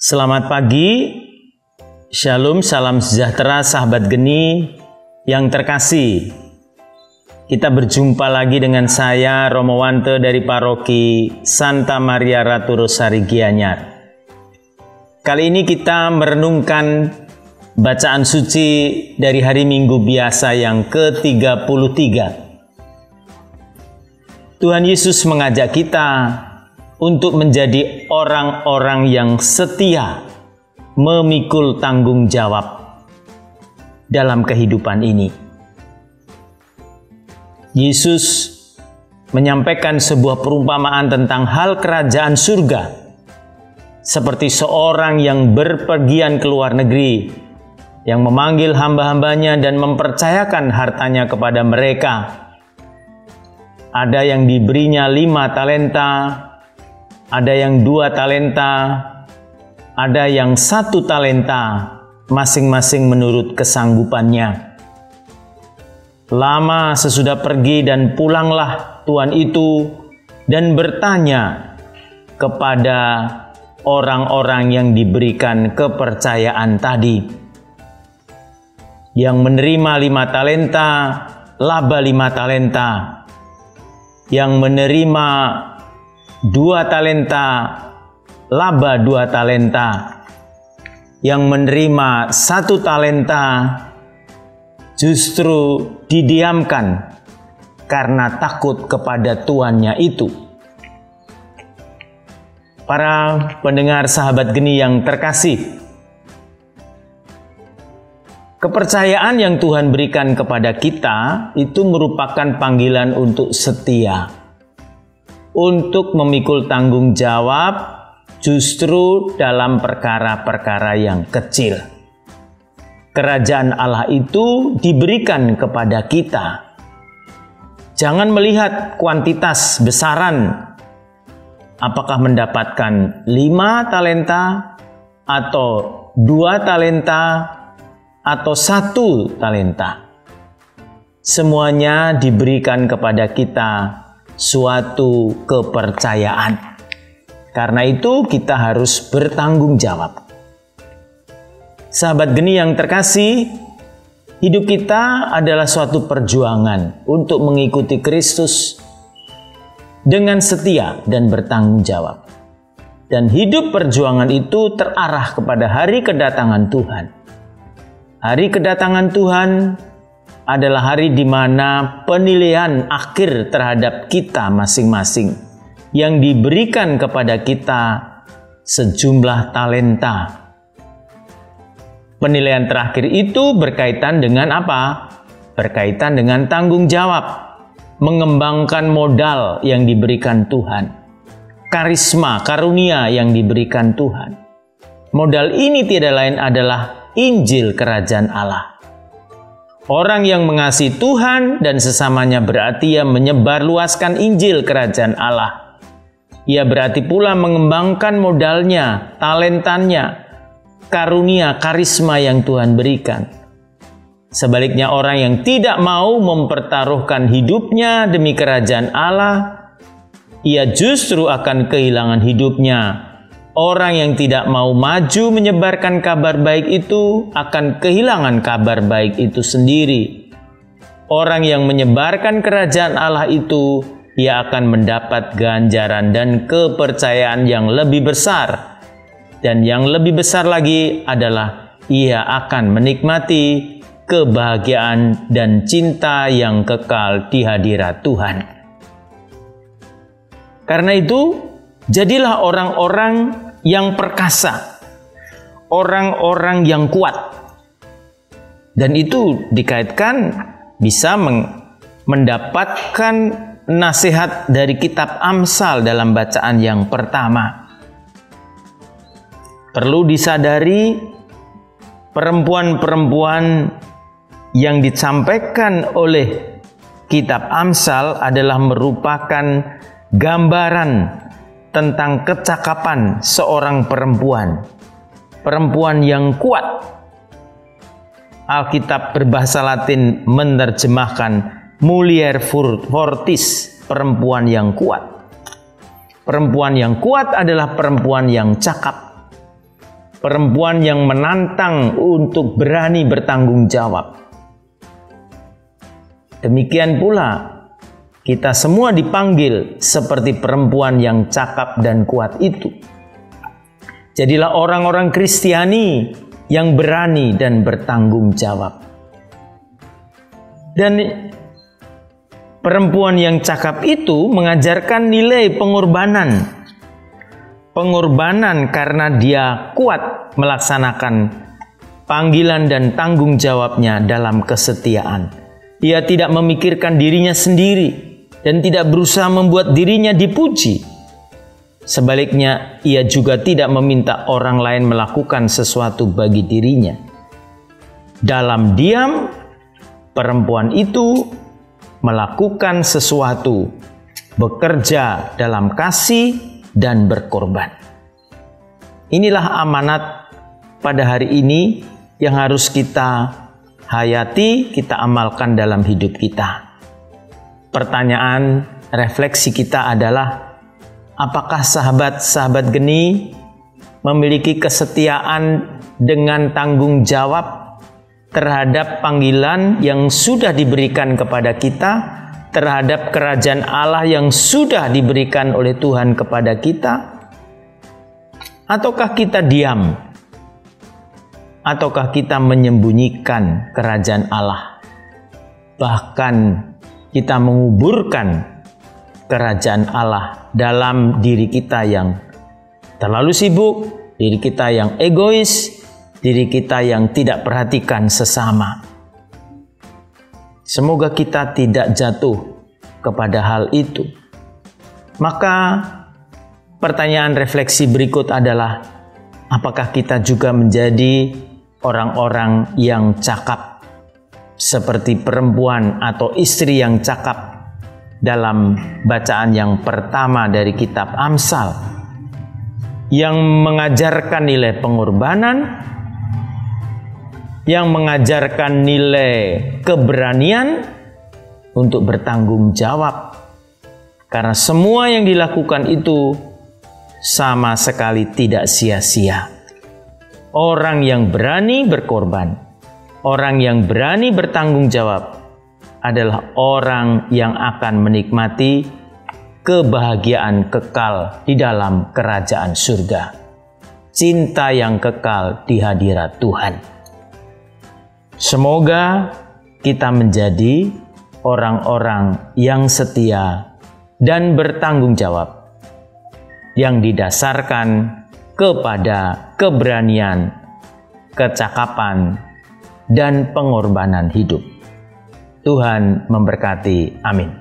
Selamat pagi, Shalom, salam sejahtera sahabat geni yang terkasih. Kita berjumpa lagi dengan saya Romo Wante dari paroki Santa Maria Ratu Rosari Gianyar. Kali ini kita merenungkan bacaan suci dari hari Minggu biasa yang ke-33. Tuhan Yesus mengajak kita untuk menjadi orang-orang yang setia, memikul tanggung jawab dalam kehidupan ini. Yesus menyampaikan sebuah perumpamaan tentang hal kerajaan surga, seperti seorang yang berpergian ke luar negeri, yang memanggil hamba-hambanya dan mempercayakan hartanya kepada mereka. Ada yang diberinya lima talenta, ada yang dua talenta, ada yang satu talenta, masing-masing menurut kesanggupannya. Lama sesudah pergi dan pulanglah tuan itu dan bertanya kepada orang-orang yang diberikan kepercayaan tadi. Yang menerima lima talenta, laba lima talenta. Yang menerima dua talenta, laba dua talenta. Yang menerima satu talenta justru didiamkan karena takut kepada tuannya itu. Para pendengar sahabat geni yang terkasih, kepercayaan yang Tuhan berikan kepada kita itu merupakan panggilan untuk setia untuk memikul tanggung jawab justru dalam perkara-perkara yang kecil. Kerajaan Allah itu diberikan kepada kita. Jangan melihat kuantitas besaran, apakah mendapatkan lima talenta atau dua talenta atau satu talenta. Semuanya diberikan kepada kita suatu kepercayaan. Karena itu kita harus bertanggung jawab. Sahabat geni yang terkasih, hidup kita adalah suatu perjuangan untuk mengikuti Kristus dengan setia dan bertanggung jawab. Dan hidup perjuangan itu terarah kepada hari kedatangan Tuhan. Hari kedatangan Tuhan adalah hari di mana penilaian akhir terhadap kita masing-masing yang diberikan kepada kita sejumlah talenta. Penilaian terakhir itu berkaitan dengan apa? Berkaitan dengan tanggung jawab, mengembangkan modal yang diberikan Tuhan, karisma, karunia yang diberikan Tuhan. Modal ini tidak lain adalah Injil Kerajaan Allah. Orang yang mengasihi Tuhan dan sesamanya berarti ia menyebarluaskan Injil Kerajaan Allah. Ia berarti pula mengembangkan modalnya, talentanya, karunia, karisma yang Tuhan berikan. Sebaliknya orang yang tidak mau mempertaruhkan hidupnya demi kerajaan Allah, ia justru akan kehilangan hidupnya Orang yang tidak mau maju menyebarkan kabar baik itu akan kehilangan kabar baik itu sendiri. Orang yang menyebarkan kerajaan Allah itu, ia akan mendapat ganjaran dan kepercayaan yang lebih besar. Dan yang lebih besar lagi adalah ia akan menikmati kebahagiaan dan cinta yang kekal di hadirat Tuhan. Karena itu, Jadilah orang-orang yang perkasa, orang-orang yang kuat. Dan itu dikaitkan bisa mendapatkan nasihat dari kitab Amsal dalam bacaan yang pertama. Perlu disadari perempuan-perempuan yang disampaikan oleh kitab Amsal adalah merupakan gambaran tentang kecakapan seorang perempuan. Perempuan yang kuat. Alkitab berbahasa Latin menerjemahkan mulier fortis, perempuan yang kuat. Perempuan yang kuat adalah perempuan yang cakap. perempuan yang menantang untuk berani bertanggung jawab. Demikian pula, kita semua dipanggil seperti perempuan yang cakap dan kuat itu. Jadilah orang-orang Kristiani yang berani dan bertanggung jawab. Dan perempuan yang cakap itu mengajarkan nilai pengorbanan. Pengorbanan karena dia kuat melaksanakan panggilan dan tanggung jawabnya dalam kesetiaan. Ia tidak memikirkan dirinya sendiri dan tidak berusaha membuat dirinya dipuji Sebaliknya, ia juga tidak meminta orang lain melakukan sesuatu bagi dirinya. Dalam diam, perempuan itu melakukan sesuatu, bekerja dalam kasih, dan berkorban. Inilah amanat pada hari ini yang harus kita hayati, kita amalkan dalam hidup kita. Pertanyaan refleksi kita adalah Apakah sahabat-sahabat geni memiliki kesetiaan dengan tanggung jawab terhadap panggilan yang sudah diberikan kepada kita, terhadap kerajaan Allah yang sudah diberikan oleh Tuhan kepada kita? Ataukah kita diam? Ataukah kita menyembunyikan kerajaan Allah? Bahkan kita menguburkan kerajaan Allah dalam diri kita yang terlalu sibuk, diri kita yang egois, diri kita yang tidak perhatikan sesama. Semoga kita tidak jatuh kepada hal itu. Maka pertanyaan refleksi berikut adalah apakah kita juga menjadi orang-orang yang cakap seperti perempuan atau istri yang cakap dalam bacaan yang pertama dari kitab Amsal yang mengajarkan nilai pengorbanan yang mengajarkan nilai keberanian untuk bertanggung jawab. Karena semua yang dilakukan itu sama sekali tidak sia-sia. Orang yang berani berkorban orang yang berani bertanggung jawab adalah orang yang akan menikmati kebahagiaan kekal di dalam kerajaan surga. Cinta yang kekal di hadirat Tuhan. Semoga kita menjadi orang-orang yang setia dan bertanggung jawab yang didasarkan kepada keberanian, kecakapan, dan pengorbanan hidup. Tuhan memberkati. Amin.